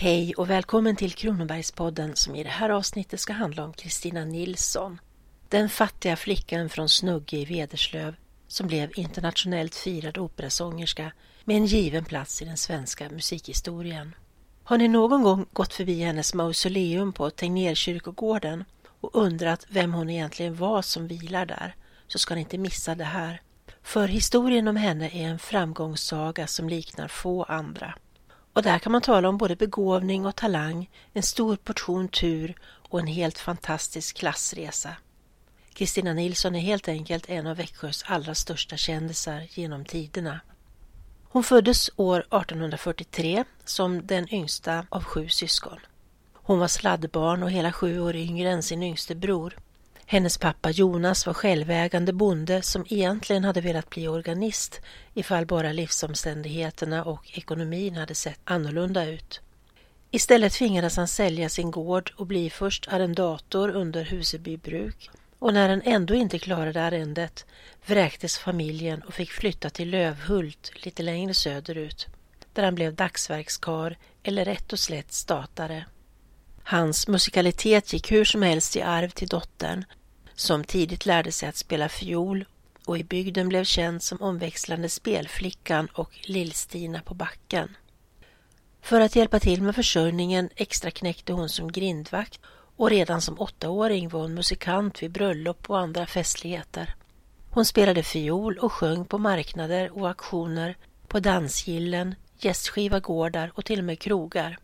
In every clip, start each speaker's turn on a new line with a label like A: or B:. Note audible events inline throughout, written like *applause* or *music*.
A: Hej och välkommen till Kronobergspodden som i det här avsnittet ska handla om Kristina Nilsson. Den fattiga flickan från Snugge i Vederslöv som blev internationellt firad operasångerska med en given plats i den svenska musikhistorien. Har ni någon gång gått förbi hennes mausoleum på Tegnérkyrkogården och undrat vem hon egentligen var som vilar där så ska ni inte missa det här. För historien om henne är en framgångssaga som liknar få andra. Och där kan man tala om både begåvning och talang, en stor portion tur och en helt fantastisk klassresa. Kristina Nilsson är helt enkelt en av Växjös allra största kändisar genom tiderna. Hon föddes år 1843 som den yngsta av sju syskon. Hon var sladdbarn och hela sju år yngre än sin yngste bror. Hennes pappa Jonas var självägande bonde som egentligen hade velat bli organist ifall bara livsomständigheterna och ekonomin hade sett annorlunda ut. Istället tvingades han sälja sin gård och bli först arrendator under Huseby bruk och när han ändå inte klarade arrendet vräktes familjen och fick flytta till Lövhult lite längre söderut där han blev dagsverkskar eller rätt och slätt statare. Hans musikalitet gick hur som helst i arv till dottern som tidigt lärde sig att spela fiol och i bygden blev känd som omväxlande spelflickan och Lillstina på backen. För att hjälpa till med försörjningen extra knäckte hon som grindvakt och redan som åttaåring var hon musikant vid bröllop och andra festligheter. Hon spelade fiol och sjöng på marknader och auktioner, på dansgillen, gästskiva gårdar och till och med krogar.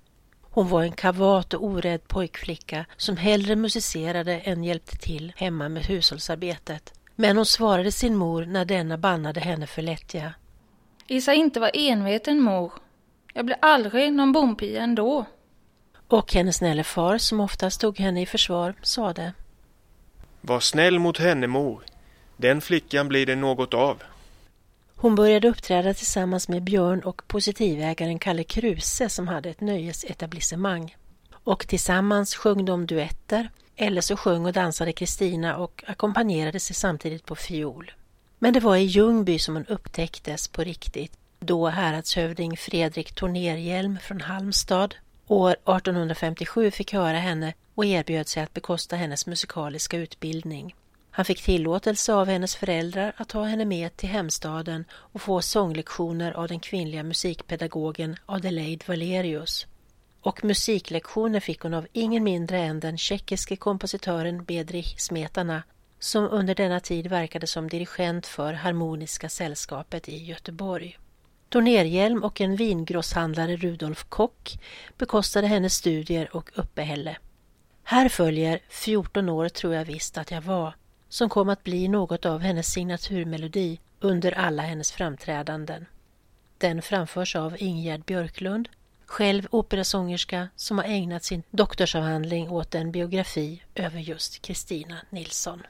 A: Hon var en kavat och orädd pojkflicka som hellre musicerade än hjälpte till hemma med hushållsarbetet. Men hon svarade sin mor när denna bannade henne för lättja.
B: Isa inte var enveten mor. Jag blir aldrig någon bompia ändå.
A: Och hennes snälle far, som ofta stod henne i försvar, sade.
C: Var snäll mot henne mor. Den flickan blir det något av.
A: Hon började uppträda tillsammans med Björn och positivägaren Kalle Kruse som hade ett nöjesetablissemang. Och tillsammans sjöng de duetter eller så sjöng och dansade Kristina och ackompanjerade sig samtidigt på fiol. Men det var i Ljungby som hon upptäcktes på riktigt då häradshövding Fredrik Tornerhjelm från Halmstad år 1857 fick höra henne och erbjöd sig att bekosta hennes musikaliska utbildning. Han fick tillåtelse av hennes föräldrar att ta henne med till hemstaden och få sånglektioner av den kvinnliga musikpedagogen Adelaide Valerius. Och musiklektioner fick hon av ingen mindre än den tjeckiske kompositören Bedrich Smetana som under denna tid verkade som dirigent för Harmoniska sällskapet i Göteborg. Tornerhjelm och en vingrosshandlare Rudolf Kock bekostade hennes studier och uppehälle. Här följer 14 år tror jag visst att jag var som kom att bli något av hennes signaturmelodi under alla hennes framträdanden. Den framförs av Ingegerd Björklund, själv operasångerska som har ägnat sin doktorsavhandling åt en biografi över just Kristina Nilsson.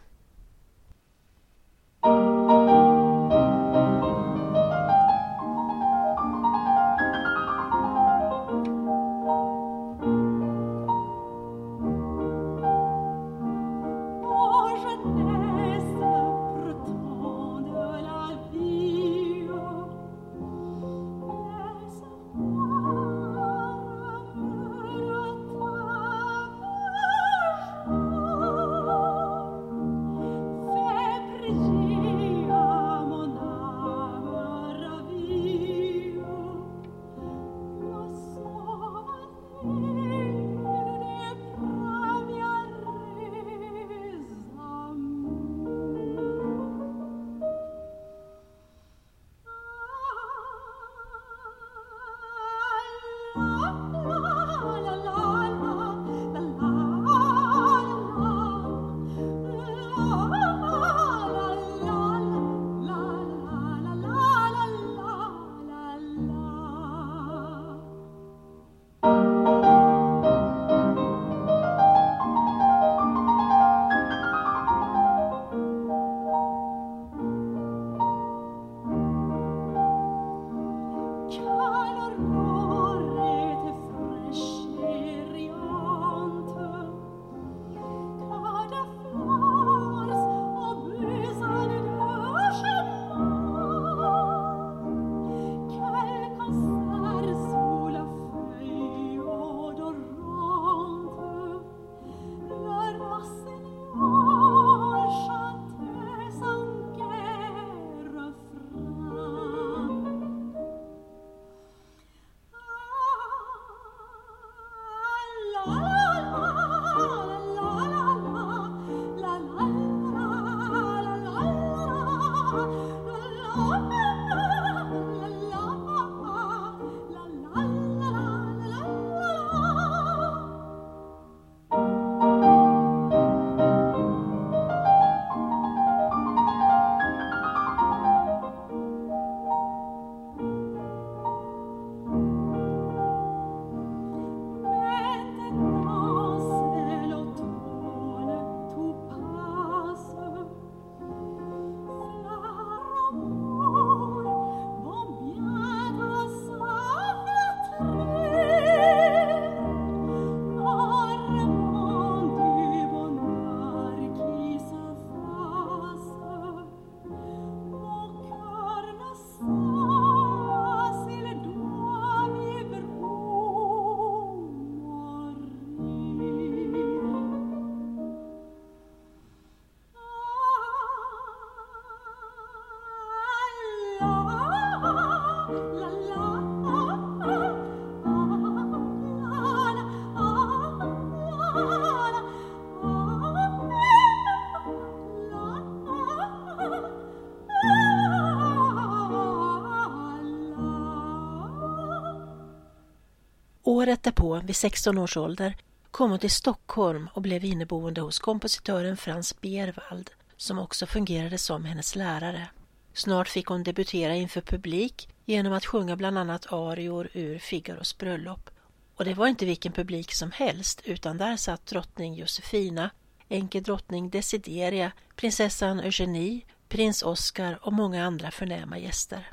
A: Året därpå, vid 16 års ålder, kom hon till Stockholm och blev inneboende hos kompositören Frans Berwald som också fungerade som hennes lärare. Snart fick hon debutera inför publik genom att sjunga bland annat arior ur Figaros bröllop. Och det var inte vilken publik som helst utan där satt drottning Josefina, enkedrottning Desideria, prinsessan Eugenie, prins Oscar och många andra förnäma gäster.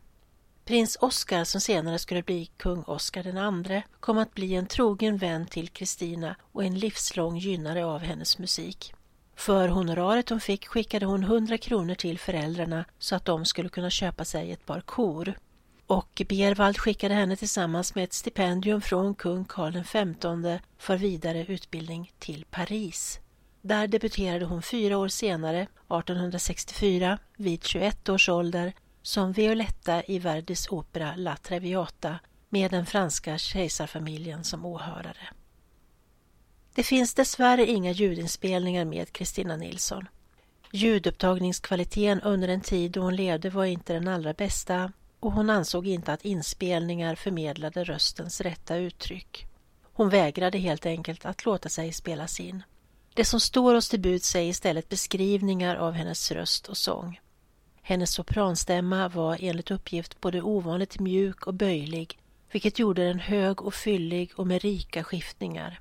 A: Prins Oscar, som senare skulle bli kung Oscar II, kom att bli en trogen vän till Kristina och en livslång gynnare av hennes musik. För honoraret hon fick skickade hon 100 kronor till föräldrarna så att de skulle kunna köpa sig ett par kor. Och Berwald skickade henne tillsammans med ett stipendium från kung Karl XV för vidare utbildning till Paris. Där debuterade hon fyra år senare, 1864, vid 21 års ålder som Violetta i Verdis opera La Traviata med den franska kejsarfamiljen som åhörare. Det finns dessvärre inga ljudinspelningar med Kristina Nilsson. Ljudupptagningskvaliteten under en tid då hon levde var inte den allra bästa och hon ansåg inte att inspelningar förmedlade röstens rätta uttryck. Hon vägrade helt enkelt att låta sig spelas in. Det som står oss till buds är istället beskrivningar av hennes röst och sång. Hennes sopranstämma var enligt uppgift både ovanligt mjuk och böjlig, vilket gjorde den hög och fyllig och med rika skiftningar.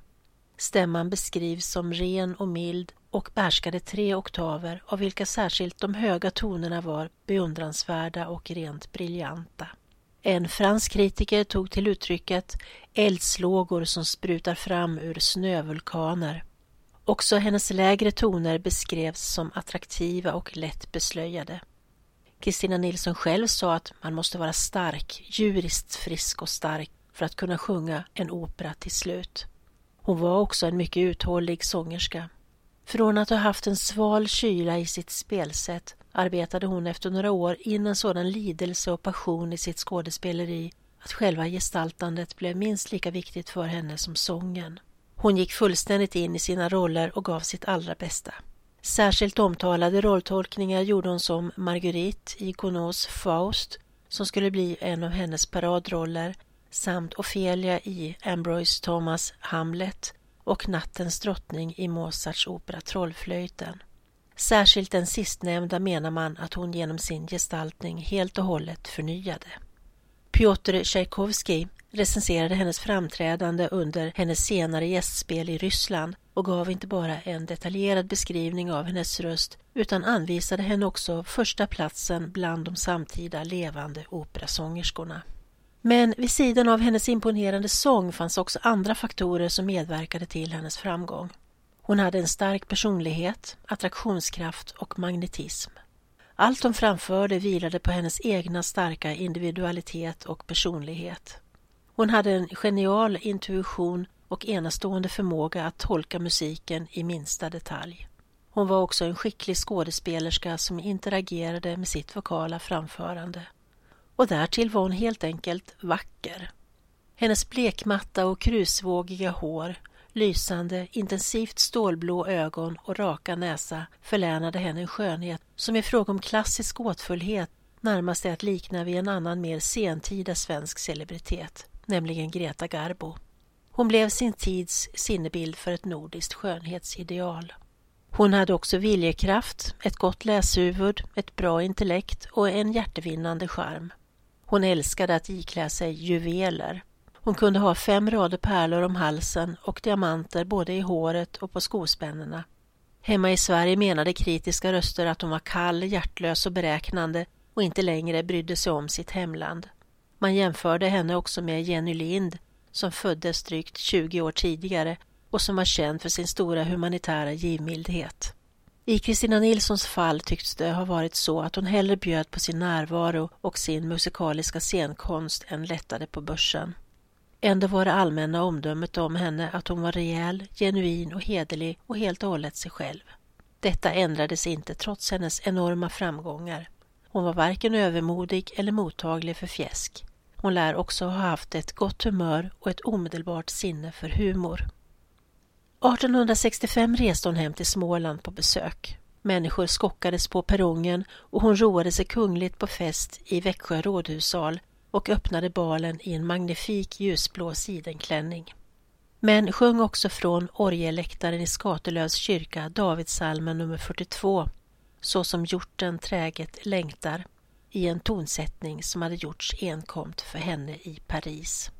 A: Stämman beskrivs som ren och mild och behärskade tre oktaver av vilka särskilt de höga tonerna var beundransvärda och rent briljanta. En fransk kritiker tog till uttrycket eldslågor som sprutar fram ur snövulkaner. Också hennes lägre toner beskrevs som attraktiva och lätt beslöjade. Kristina Nilsson själv sa att man måste vara stark, djuriskt frisk och stark för att kunna sjunga en opera till slut. Hon var också en mycket uthållig sångerska. Från att ha haft en sval kyla i sitt spelsätt arbetade hon efter några år in en sådan lidelse och passion i sitt skådespeleri att själva gestaltandet blev minst lika viktigt för henne som sången. Hon gick fullständigt in i sina roller och gav sitt allra bästa. Särskilt omtalade rolltolkningar gjorde hon som Marguerite i Gounods Faust, som skulle bli en av hennes paradroller, samt Ofelia i Ambroise Thomas Hamlet och Nattens drottning i Mozarts opera Trollflöjten. Särskilt den sistnämnda menar man att hon genom sin gestaltning helt och hållet förnyade. Piotr Tchaikovsky recenserade hennes framträdande under hennes senare gästspel i Ryssland och gav inte bara en detaljerad beskrivning av hennes röst utan anvisade henne också första platsen bland de samtida levande operasångerskorna. Men vid sidan av hennes imponerande sång fanns också andra faktorer som medverkade till hennes framgång. Hon hade en stark personlighet, attraktionskraft och magnetism. Allt hon framförde vilade på hennes egna starka individualitet och personlighet. Hon hade en genial intuition och enastående förmåga att tolka musiken i minsta detalj. Hon var också en skicklig skådespelerska som interagerade med sitt vokala framförande. Och därtill var hon helt enkelt vacker. Hennes blekmatta och krusvågiga hår, lysande, intensivt stålblå ögon och raka näsa förlänade henne en skönhet som i fråga om klassisk åtfullhet närmast är att likna vid en annan mer sentida svensk celebritet, nämligen Greta Garbo. Hon blev sin tids sinnebild för ett nordiskt skönhetsideal. Hon hade också viljekraft, ett gott läshuvud, ett bra intellekt och en hjärtevinnande charm. Hon älskade att iklä sig juveler. Hon kunde ha fem rader pärlor om halsen och diamanter både i håret och på skospännena. Hemma i Sverige menade kritiska röster att hon var kall, hjärtlös och beräknande och inte längre brydde sig om sitt hemland. Man jämförde henne också med Jenny Lind som föddes drygt 20 år tidigare och som var känd för sin stora humanitära givmildhet. I Kristina Nilssons fall tycks det ha varit så att hon hellre bjöd på sin närvaro och sin musikaliska scenkonst än lättade på börsen. Ändå var det allmänna omdömet om henne att hon var rejäl, genuin och hederlig och helt och hållet sig själv. Detta ändrades inte trots hennes enorma framgångar. Hon var varken övermodig eller mottaglig för fjäsk. Hon lär också ha haft ett gott humör och ett omedelbart sinne för humor. 1865 reste hon hem till Småland på besök. Människor skockades på perrongen och hon roade sig kungligt på fest i Växjö rådhussal och öppnade balen i en magnifik ljusblå sidenklänning.
D: Men sjöng också från orgelläktaren i Skatelövs kyrka Davidsalmen nummer 42 Så som hjorten träget längtar i en tonsättning som hade gjorts enkomt för henne i Paris.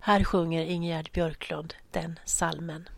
D: Här sjunger Ingegerd Björklund den salmen.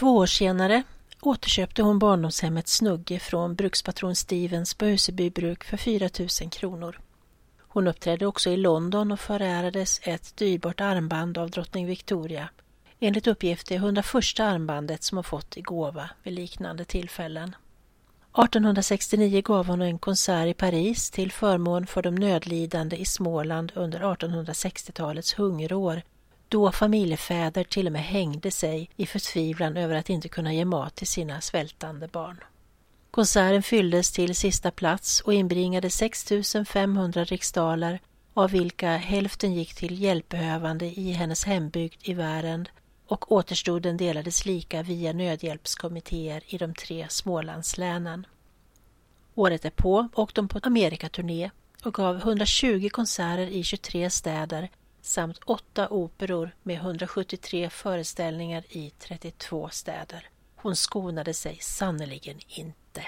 D: Två år senare återköpte hon barndomshemmet Snugge från brukspatron Stevens på Huseby bruk för 4 000 kronor. Hon uppträdde också i London och förärades ett dyrbart armband av drottning Victoria. Enligt uppgift det 101 armbandet som hon fått i gåva vid liknande tillfällen. 1869 gav hon en konsert i Paris till förmån för de nödlidande i Småland under 1860-talets hungerår då familjefäder till och med hängde sig i förtvivlan över att inte kunna ge mat till sina svältande barn. Konserten fylldes till sista plats och inbringade 6 500 riksdaler av vilka hälften gick till hjälpbehövande i hennes hembygd i Värend och återstoden delades lika via nödhjälpskommittéer i de tre Smålandslänen. Året är på åkte de på Amerikaturné och gav 120 konserter i 23 städer samt åtta operor med 173 föreställningar i 32 städer. Hon skonade sig sannerligen inte.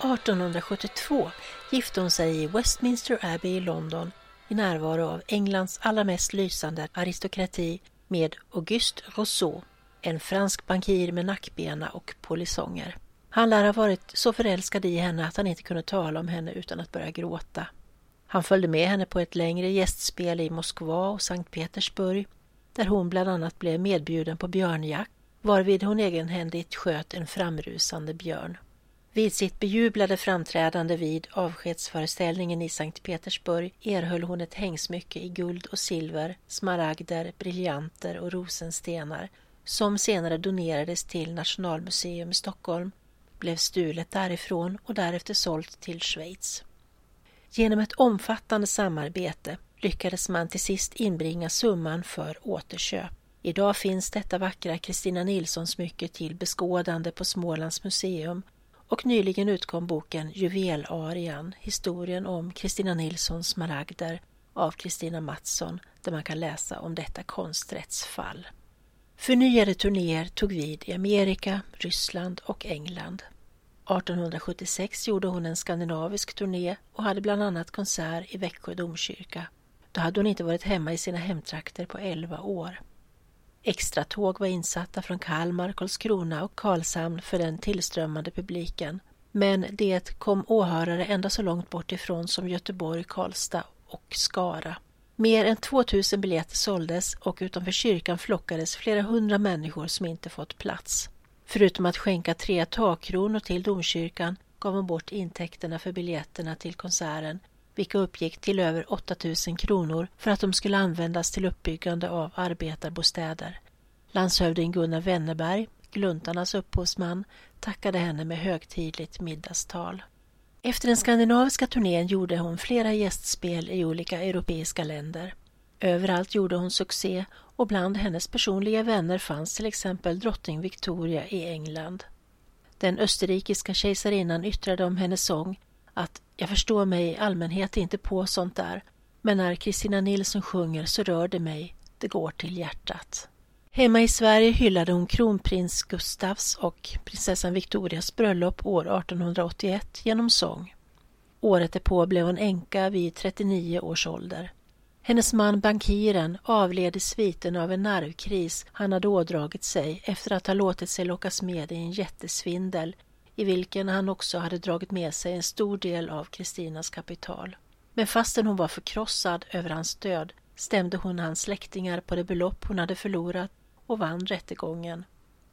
D: –1872 gifte hon sig i Westminster Abbey i London i närvaro av Englands allra mest lysande aristokrati med Auguste Rousseau, en fransk bankir med nackbena och polisonger. Han lär ha varit så förälskad i henne att han inte kunde tala om henne utan att börja gråta. Han följde med henne på ett längre gästspel i Moskva och Sankt Petersburg där hon bland annat blev medbjuden på björnjakt varvid hon egenhändigt sköt en framrusande björn. Vid sitt bejublade framträdande vid avskedsföreställningen i Sankt Petersburg erhöll hon ett hängsmycke i guld och silver, smaragder, briljanter och rosenstenar
A: som senare donerades till Nationalmuseum i Stockholm, blev stulet därifrån och därefter sålt till Schweiz. Genom ett omfattande samarbete lyckades man till sist inbringa summan för återköp. Idag finns detta vackra Kristina Nilsson-smycke till beskådande på Smålands museum och nyligen utkom boken Juvelarian, historien om Kristina Nilssons smaragder av Kristina Mattsson där man kan läsa om detta konsträttsfall. Förnyade turnéer tog vid i Amerika, Ryssland och England. 1876 gjorde hon en skandinavisk turné och hade bland annat konsert i Växjö domkyrka. Då hade hon inte varit hemma i sina hemtrakter på 11 år. Extratåg var insatta från Kalmar, Karlskrona och Karlshamn för den tillströmmande publiken. Men det kom åhörare ända så långt bort ifrån som Göteborg, Karlstad och Skara. Mer än 2000 biljetter såldes och utanför kyrkan flockades flera hundra människor som inte fått plats. Förutom att skänka tre takkronor till domkyrkan gav hon bort intäkterna för biljetterna till konserten vilka uppgick till över 8000 kronor för att de skulle användas till uppbyggande av arbetarbostäder. Landshövding Gunnar Wennerberg, gluntarnas upphovsman, tackade henne med högtidligt middagstal. Efter den skandinaviska turnén gjorde hon flera gästspel i olika europeiska länder. Överallt gjorde hon succé och bland hennes personliga vänner fanns till exempel drottning Victoria i England. Den österrikiska kejsarinnan yttrade om hennes sång att jag förstår mig i allmänhet inte på sånt där, men när Kristina Nilsson sjunger så rör det mig, det går till hjärtat. Hemma i Sverige hyllade hon kronprins Gustavs och prinsessan Victorias bröllop år 1881 genom sång. Året därpå blev hon änka vid 39 års ålder. Hennes man bankiren avled i sviten av en nervkris han hade ådragit sig efter att ha låtit sig lockas med i en jättesvindel i vilken han också hade dragit med sig en stor del av Kristinas kapital. Men fastän hon var förkrossad över hans död stämde hon hans släktingar på det belopp hon hade förlorat och vann rättegången.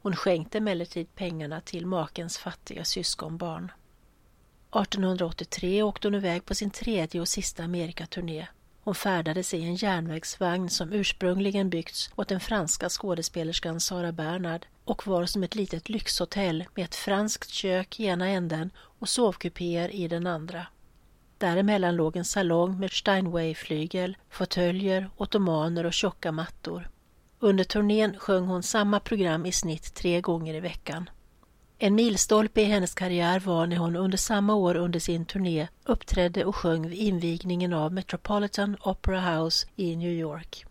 A: Hon skänkte emellertid pengarna till makens fattiga syskonbarn. 1883 åkte hon iväg på sin tredje och sista Amerikaturné. Hon färdades i en järnvägsvagn som ursprungligen byggts åt den franska skådespelerskan Sara Bernhard och var som ett litet lyxhotell med ett franskt kök i ena änden och sovkupéer i den andra. Däremellan låg en salong med Steinway-flygel, fåtöljer, ottomaner och tjocka mattor. Under turnén sjöng hon samma program i snitt tre gånger i veckan. En milstolpe i hennes karriär var när hon under samma år under sin turné uppträdde och sjöng vid invigningen av Metropolitan Opera House i New York.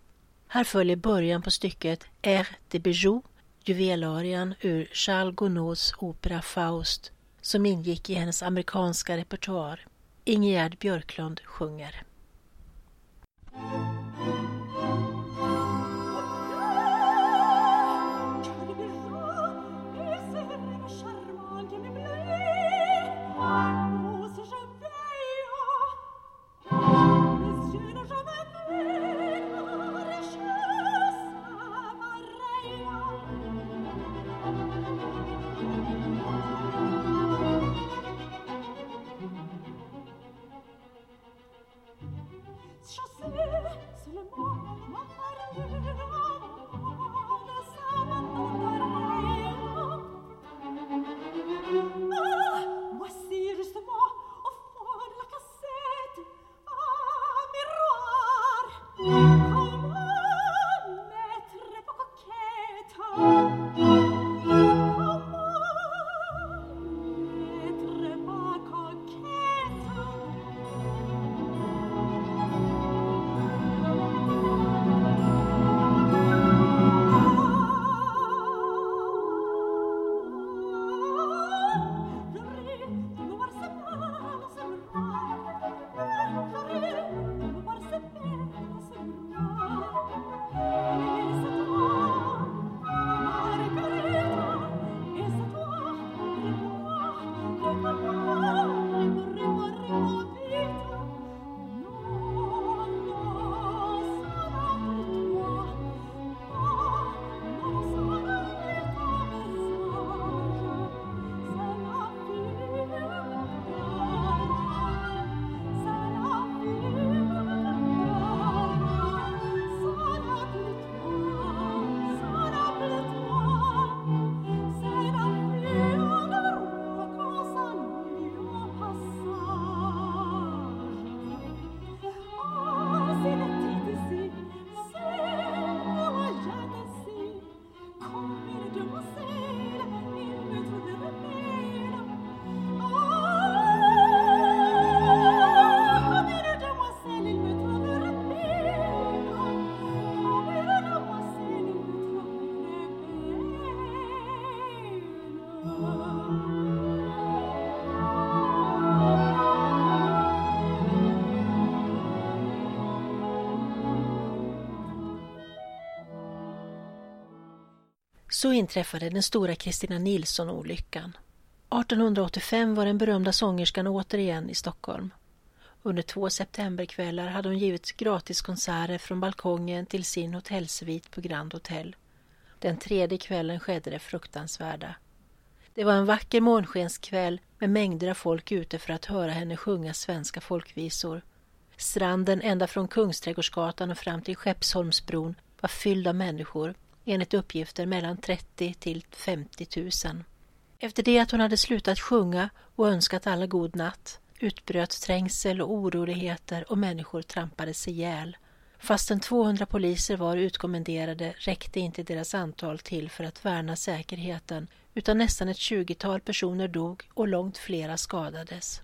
A: Här följer början på stycket Air de Bijou, juvelarian ur Charles Gounods opera Faust, som ingick i hennes amerikanska repertoar. Ingegerd Björklund sjunger.
D: Música Så inträffade den stora Kristina Nilsson-olyckan. 1885 var den berömda sångerskan återigen i Stockholm. Under två septemberkvällar hade hon givit gratiskonserter från balkongen till sin hotellsvit på Grand Hotel. Den tredje kvällen skedde det fruktansvärda. Det var en vacker månskenskväll med mängder av folk ute för att höra henne sjunga svenska folkvisor. Stranden ända från Kungsträdgårdsgatan och fram till Skeppsholmsbron var fylld av människor, enligt uppgifter mellan 30 till 50 000. Efter det att hon hade slutat sjunga och önskat alla god natt utbröt trängsel och oroligheter och människor trampades ihjäl. Fastän 200 poliser var utkommenderade räckte inte deras antal till för att värna säkerheten utan nästan ett tjugotal personer dog och långt flera skadades.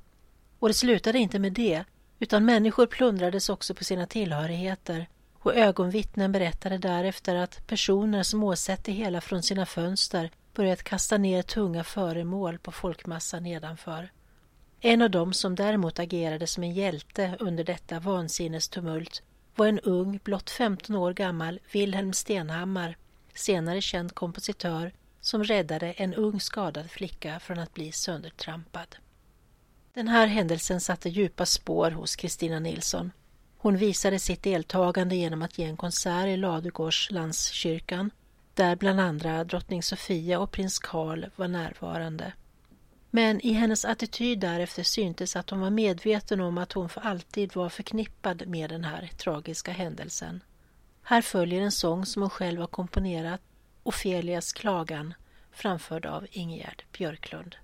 D: Och det slutade inte med det, utan människor plundrades också på sina tillhörigheter och ögonvittnen berättade därefter att personer som åsett det hela från sina fönster börjat kasta ner tunga föremål på folkmassan nedanför. En av dem som däremot agerade som en hjälte under detta vansinnestumult var en ung, blott 15 år gammal Wilhelm Stenhammar, senare känd kompositör, som räddade en ung skadad flicka från att bli söndertrampad. Den här händelsen satte djupa spår hos Kristina Nilsson. Hon visade sitt deltagande genom att ge en konsert i Ladugårdslandskyrkan där bland andra drottning Sofia och prins Karl var närvarande. Men i hennes attityd därefter syntes att hon var medveten om att hon för alltid var förknippad med den här tragiska händelsen. Här följer en sång som hon själv har komponerat, Ofelias klagan, framförd av Ingegerd Björklund.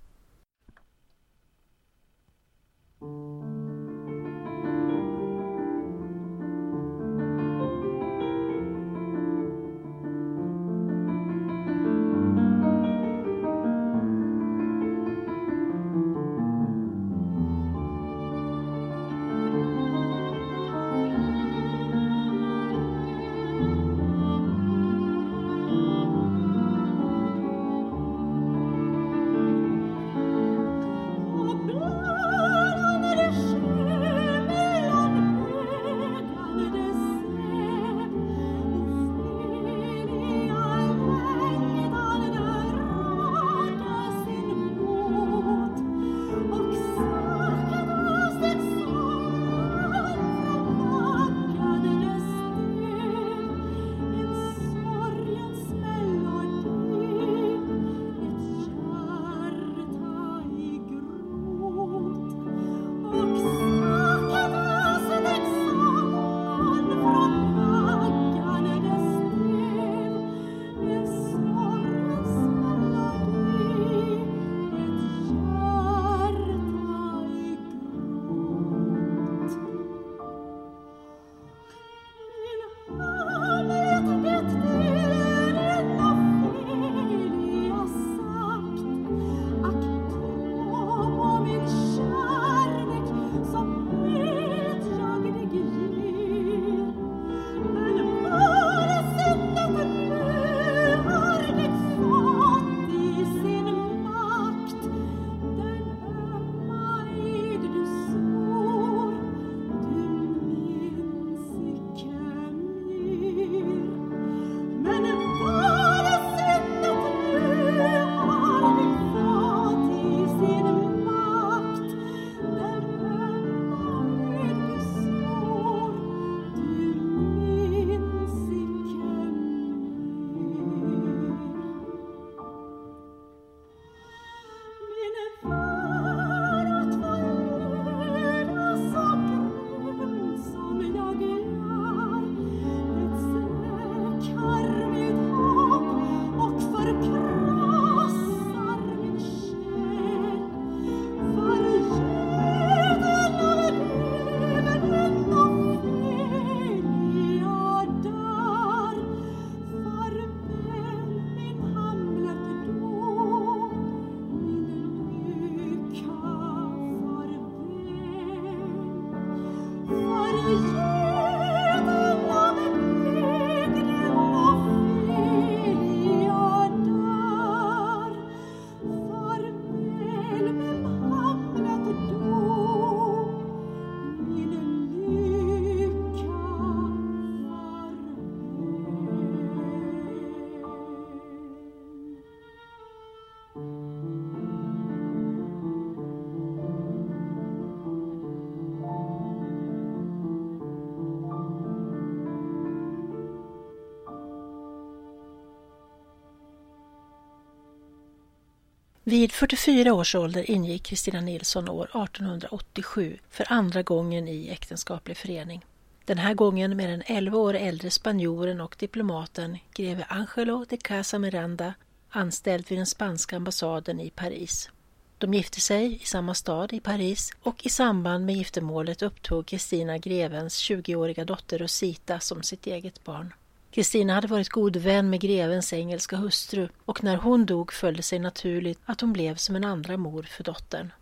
A: Vid 44 års ålder ingick Kristina Nilsson år 1887 för andra gången i äktenskaplig förening. Den här gången med den 11 år äldre spanjoren och diplomaten greve Angelo de Casa Miranda, anställd vid den spanska ambassaden i Paris. De gifte sig i samma stad i Paris och i samband med giftermålet upptog Kristina grevens 20-åriga dotter Rosita som sitt eget barn. Kristina hade varit god vän med grevens engelska hustru och när hon dog föll det sig naturligt att hon blev som en andra mor för dottern.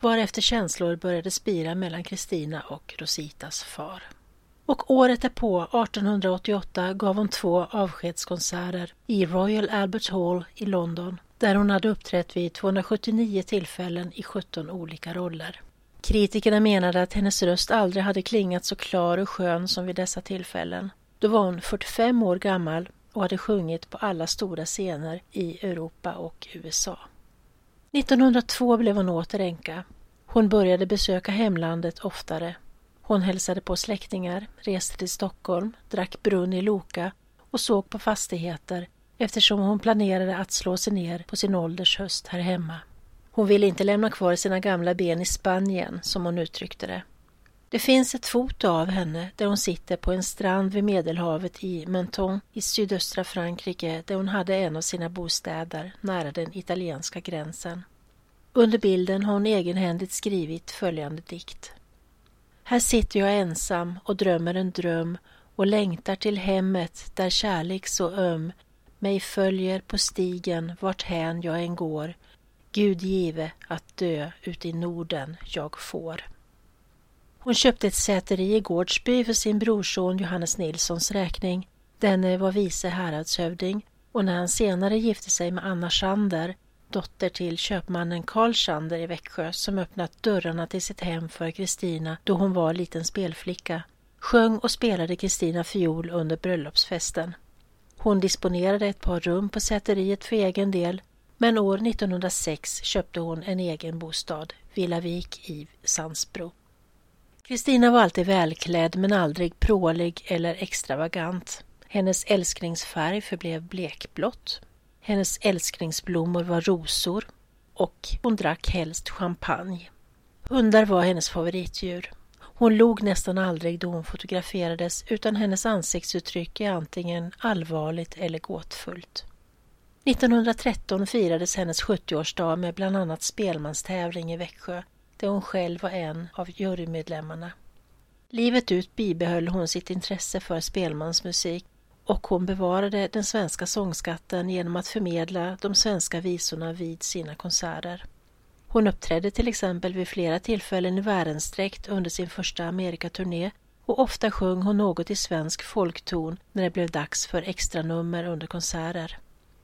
A: Varefter känslor började spira mellan Kristina och Rositas far. Och året därpå, 1888, gav hon två avskedskonserter i Royal Albert Hall i London där hon hade uppträtt vid 279 tillfällen i 17 olika roller. Kritikerna menade att hennes röst aldrig hade klingat så klar och skön som vid dessa tillfällen. Då var hon 45 år gammal och hade sjungit på alla stora scener i Europa och USA. 1902 blev hon åter änka. Hon började besöka hemlandet oftare. Hon hälsade på släktingar, reste till Stockholm, drack brunn i Loka och såg på fastigheter eftersom hon planerade att slå sig ner på sin ålders höst här hemma. Hon ville inte lämna kvar sina gamla ben i Spanien, som hon uttryckte det. Det finns ett foto av henne där hon sitter på en strand vid Medelhavet i Menton i sydöstra Frankrike där hon hade en av sina bostäder nära den italienska gränsen. Under bilden har hon egenhändigt skrivit följande dikt. Här sitter jag ensam och drömmer en dröm och längtar till hemmet där kärlek så öm mig följer på stigen vart hän jag än går. Gud give att dö ut i Norden jag får. Hon köpte ett säteri i Gårdsby för sin brorson Johannes Nilssons räkning. Denne var vice häradshövding och när han senare gifte sig med Anna Schander, dotter till köpmannen Karl Schander i Växjö som öppnat dörrarna till sitt hem för Kristina då hon var liten spelflicka, sjöng och spelade Kristina fiol under bröllopsfesten. Hon disponerade ett par rum på säteriet för egen del men år 1906 köpte hon en egen bostad, Villavik i Sandsbro. Kristina var alltid välklädd men aldrig prålig eller extravagant. Hennes älsklingsfärg förblev blekblått. Hennes älsklingsblommor var rosor och hon drack helst champagne. Hundar var hennes favoritdjur. Hon log nästan aldrig då hon fotograferades utan hennes ansiktsuttryck är antingen allvarligt eller gåtfullt. 1913 firades hennes 70-årsdag med bland annat spelmanstävling i Växjö där hon själv var en av jurymedlemmarna. Livet ut bibehöll hon sitt intresse för spelmansmusik och hon bevarade den svenska sångskatten genom att förmedla de svenska visorna vid sina konserter. Hon uppträdde till exempel vid flera tillfällen i Värensträckt under sin första Amerikaturné och ofta sjöng hon något i svensk folkton när det blev dags för extranummer under konserter.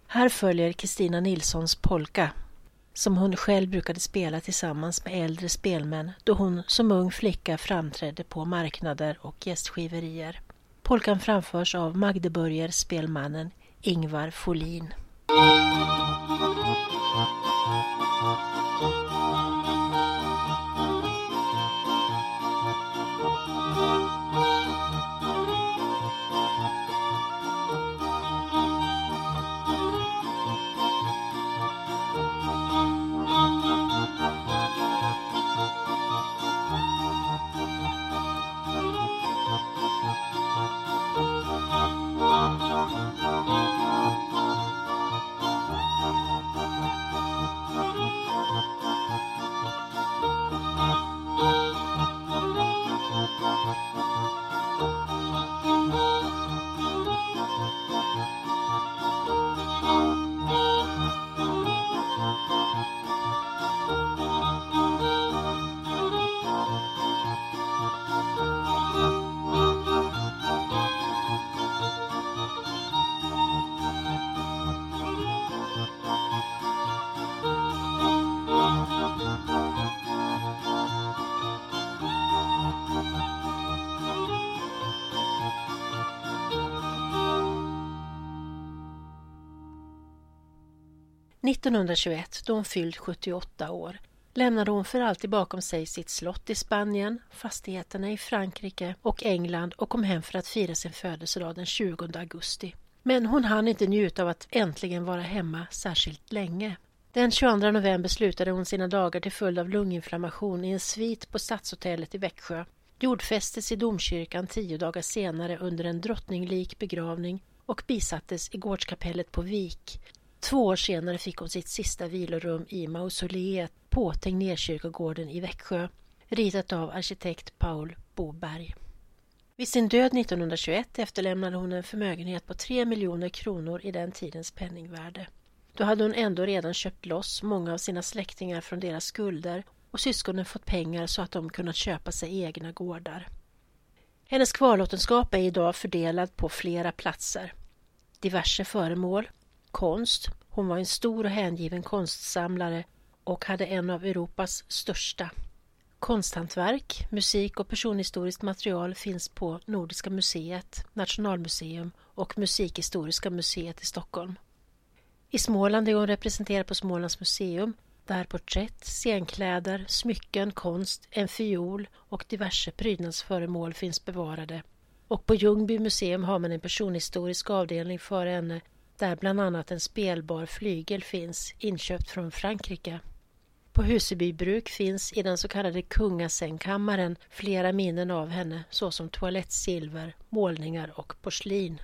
A: Här följer Kristina Nilssons polka som hon själv brukade spela tillsammans med äldre spelmän då hon som ung flicka framträdde på marknader och gästgiverier. Polkan framförs av Magdeburger spelmannen Ingvar Folin. 1921, då hon fyllt 78 år, lämnade hon för alltid bakom sig sitt slott i Spanien, fastigheterna i Frankrike och England och kom hem för att fira sin födelsedag den 20 augusti. Men hon hann inte njuta av att äntligen vara hemma särskilt länge. Den 22 november slutade hon sina dagar till följd av lunginflammation i en svit på Stadshotellet i Växjö. Jordfästes i domkyrkan tio dagar senare under en drottninglik begravning och bisattes i gårdskapellet på Vik. Två år senare fick hon sitt sista vilorum i mausoleet på Tegnérkyrkogården i Växjö, ritat av arkitekt Paul Boberg. Vid sin död 1921 efterlämnade hon en förmögenhet på 3 miljoner kronor i den tidens penningvärde. Då hade hon ändå redan köpt loss många av sina släktingar från deras skulder och syskonen fått pengar så att de kunnat köpa sig egna gårdar. Hennes kvarlåtenskap är idag fördelad på flera platser. Diverse föremål, konst, hon var en stor och hängiven konstsamlare och hade en av Europas största. Konsthantverk, musik och personhistoriskt material finns på Nordiska museet, Nationalmuseum och Musikhistoriska museet i Stockholm. I Småland är hon representerad på Smålands museum där porträtt, scenkläder, smycken, konst, en fiol och diverse prydnadsföremål finns bevarade. Och på Ljungby museum har man en personhistorisk avdelning för henne där bland annat en spelbar flygel finns inköpt från Frankrike. På Huseby bruk finns i den så kallade kungasängkammaren flera minnen av henne såsom toalettsilver, målningar och porslin.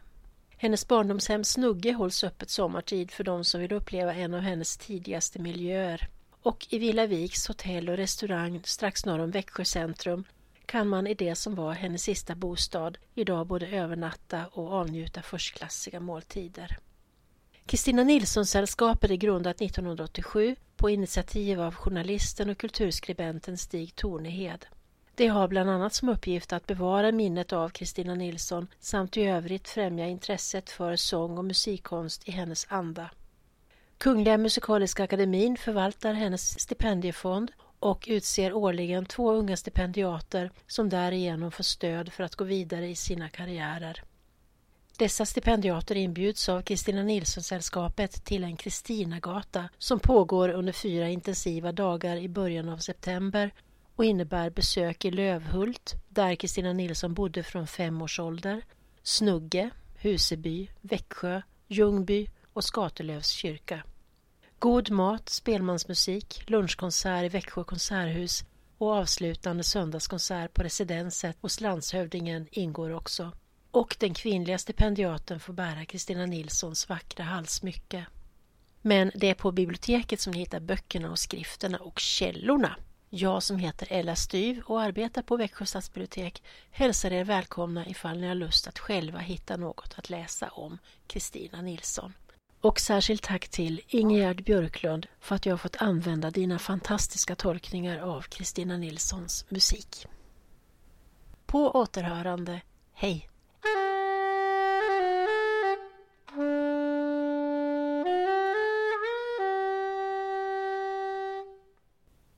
A: Hennes barndomshem Snugge hålls öppet sommartid för de som vill uppleva en av hennes tidigaste miljöer. Och i Villa Viks hotell och restaurang strax norr om Växjö centrum kan man i det som var hennes sista bostad idag både övernatta och avnjuta förstklassiga måltider. Kristina Nilsson-sällskapet är grundat 1987 på initiativ av journalisten och kulturskribenten Stig Tornehed. Det har bland annat som uppgift att bevara minnet av Kristina Nilsson samt i övrigt främja intresset för sång och musikkonst i hennes anda. Kungliga Musikaliska Akademin förvaltar hennes stipendiefond och utser årligen två unga stipendiater som därigenom får stöd för att gå vidare i sina karriärer. Dessa stipendiater inbjuds av Kristina Nilsson-sällskapet till en Kristinagata som pågår under fyra intensiva dagar i början av september och innebär besök i Lövhult, där Kristina Nilsson bodde från fem års ålder, Snugge, Huseby, Växjö, Ljungby och Skatelövs kyrka. God mat, spelmansmusik, lunchkonsert i Växjö konserthus och avslutande söndagskonsert på residenset hos landshövdingen ingår också. Och den kvinnliga stipendiaten får bära Kristina Nilssons vackra halsmycke. Men det är på biblioteket som ni hittar böckerna och skrifterna och källorna. Jag som heter Ella Styv och arbetar på Växjö stadsbibliotek hälsar er välkomna ifall ni har lust att själva hitta något att läsa om Kristina Nilsson. Och särskilt tack till Ingegerd Björklund för att jag har fått använda dina fantastiska tolkningar av Kristina Nilssons musik. På återhörande, hej! Bye. *laughs*